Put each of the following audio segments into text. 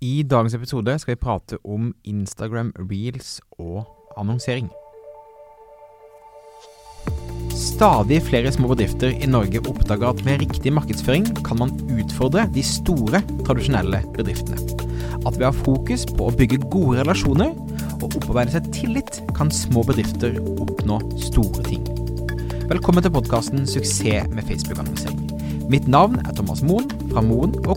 I dagens episode skal vi prate om Instagram reels og annonsering. Stadig flere små bedrifter i Norge oppdager at med riktig markedsføring kan man utfordre de store, tradisjonelle bedriftene. At ved å ha fokus på å bygge gode relasjoner og opparbeide seg tillit, kan små bedrifter oppnå store ting. Velkommen til podkasten 'Suksess med Facebook-annonsering'. Mitt navn er Thomas Moen fra Moen Co.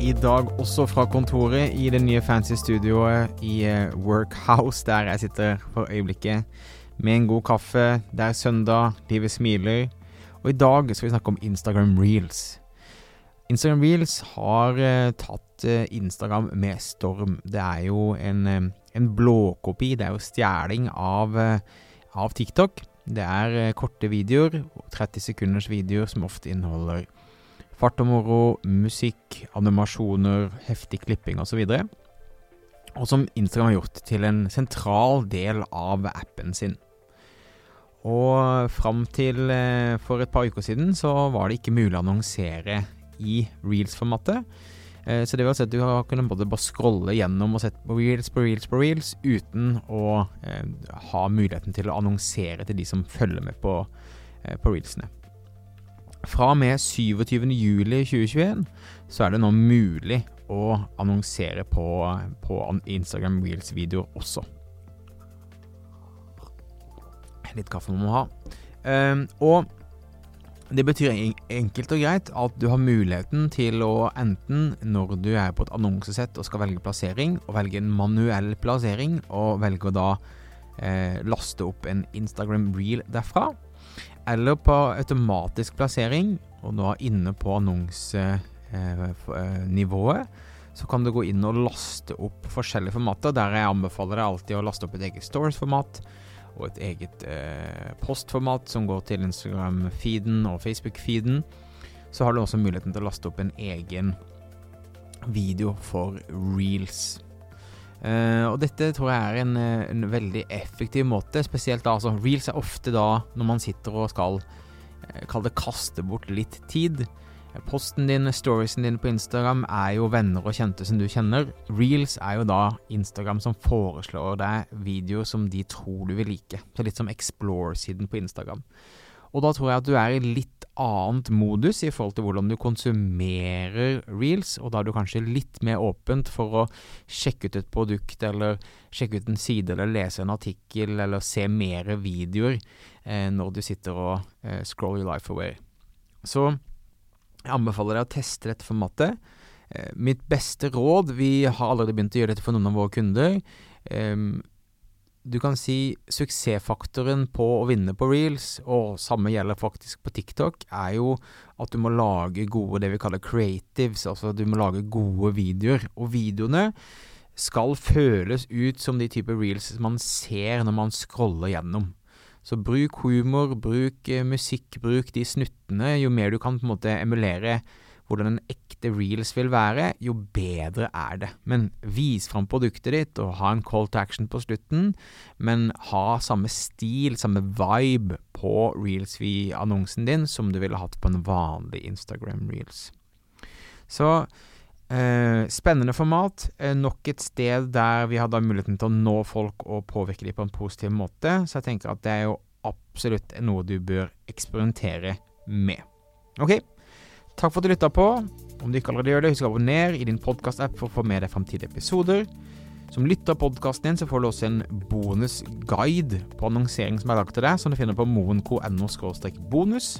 i dag også fra kontoret i det nye fancy studioet i eh, Workhouse, der jeg sitter for øyeblikket med en god kaffe. Det er søndag, livet smiler. Og i dag skal vi snakke om Instagram reels. Instagram reels har uh, tatt uh, Instagram med storm. Det er jo en, en blåkopi, det er jo stjeling av, av TikTok. Det er korte videoer, 30 sekunders videoer som ofte inneholder Fart og moro, musikk, animasjoner, heftig klipping osv. Og som Instagram har gjort til en sentral del av appen sin. Og fram til eh, for et par uker siden så var det ikke mulig å annonsere i reels-formatet. Eh, så det vil si at du kunne både bare scrolle gjennom og sett på reels på reels på reels uten å eh, ha muligheten til å annonsere til de som følger med på, på reelsene. Fra og med 27.07.2021 så er det nå mulig å annonsere på, på Instagram Reels-videoer også. Litt kaffe må man ha. Um, og det betyr enkelt og greit at du har muligheten til å enten, når du er på et annonsesett og skal velge plassering, og velge en manuell plassering, og velge å da eh, laste opp en Instagram reel derfra, eller på automatisk plassering, og nå inne på annonsenivået, eh, så kan du gå inn og laste opp forskjellige formater. Der jeg anbefaler deg alltid å laste opp et eget Stores-format og et eget eh, postformat som går til Instagram-feeden og Facebook-feeden. Så har du også muligheten til å laste opp en egen video for reels. Uh, og dette tror jeg er en, eh, en, veldig effektiv måte. Spesielt da, altså Reels er ofte da når man sitter og skal uh, kalle det kaste bort litt tid. Posten din, storiesen din på Instagram er jo venner og kjente som du kjenner. Reels er jo da Instagram som foreslår deg videoer som de tror du vil like. Så litt som Explore-siden på Instagram. Og da tror jeg at du er i litt annet modus i forhold til hvordan du konsumerer reels, og da er du kanskje litt mer åpent for å sjekke ut et produkt, eller sjekke ut en side, eller lese en artikkel, eller se mer videoer eh, når du sitter og eh, scroller your life away. Så jeg anbefaler deg å teste dette formatet. Eh, mitt beste råd Vi har allerede begynt å gjøre dette for noen av våre kunder. Eh, du kan si suksessfaktoren på å vinne på reels, og samme gjelder faktisk på TikTok, er jo at du må lage gode, det vi kaller creatives, altså du må lage gode videoer. Og videoene skal føles ut som de typer reels man ser når man scroller gjennom. Så bruk humor, bruk eh, musikk, bruk de snuttene. Jo mer du kan på en måte emulere hvordan en ekte reels vil være, jo bedre er det. Men vis fram produktet ditt, og ha en call to action på slutten, men ha samme stil, samme vibe på reels-annonsen din som du ville hatt på en vanlig Instagram reels. Så Eh, spennende format. Eh, nok et sted der vi hadde muligheten til å nå folk og påvirke dem på en positiv måte. Så jeg tenker at det er jo absolutt noe du bør eksperimentere med. Ok, Takk for at du lytta på. Om du ikke allerede gjør det, husk å abonnere i din podkast-app for å få med deg framtidige episoder. Som lytter av podkasten din, så får du også en bonusguide på annonsering som er lagt til deg, som du finner på moen.no bonus.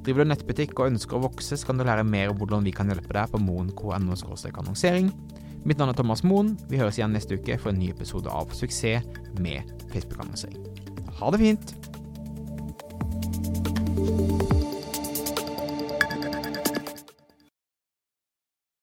Driver du nettbutikk og ønsker å vokse, så kan du lære mer om hvordan vi kan hjelpe deg på moen.no annonsering. Mitt navn er Thomas Moen. Vi høres igjen neste uke for en ny episode av Suksess med Facebook-annonsering. Ha det fint!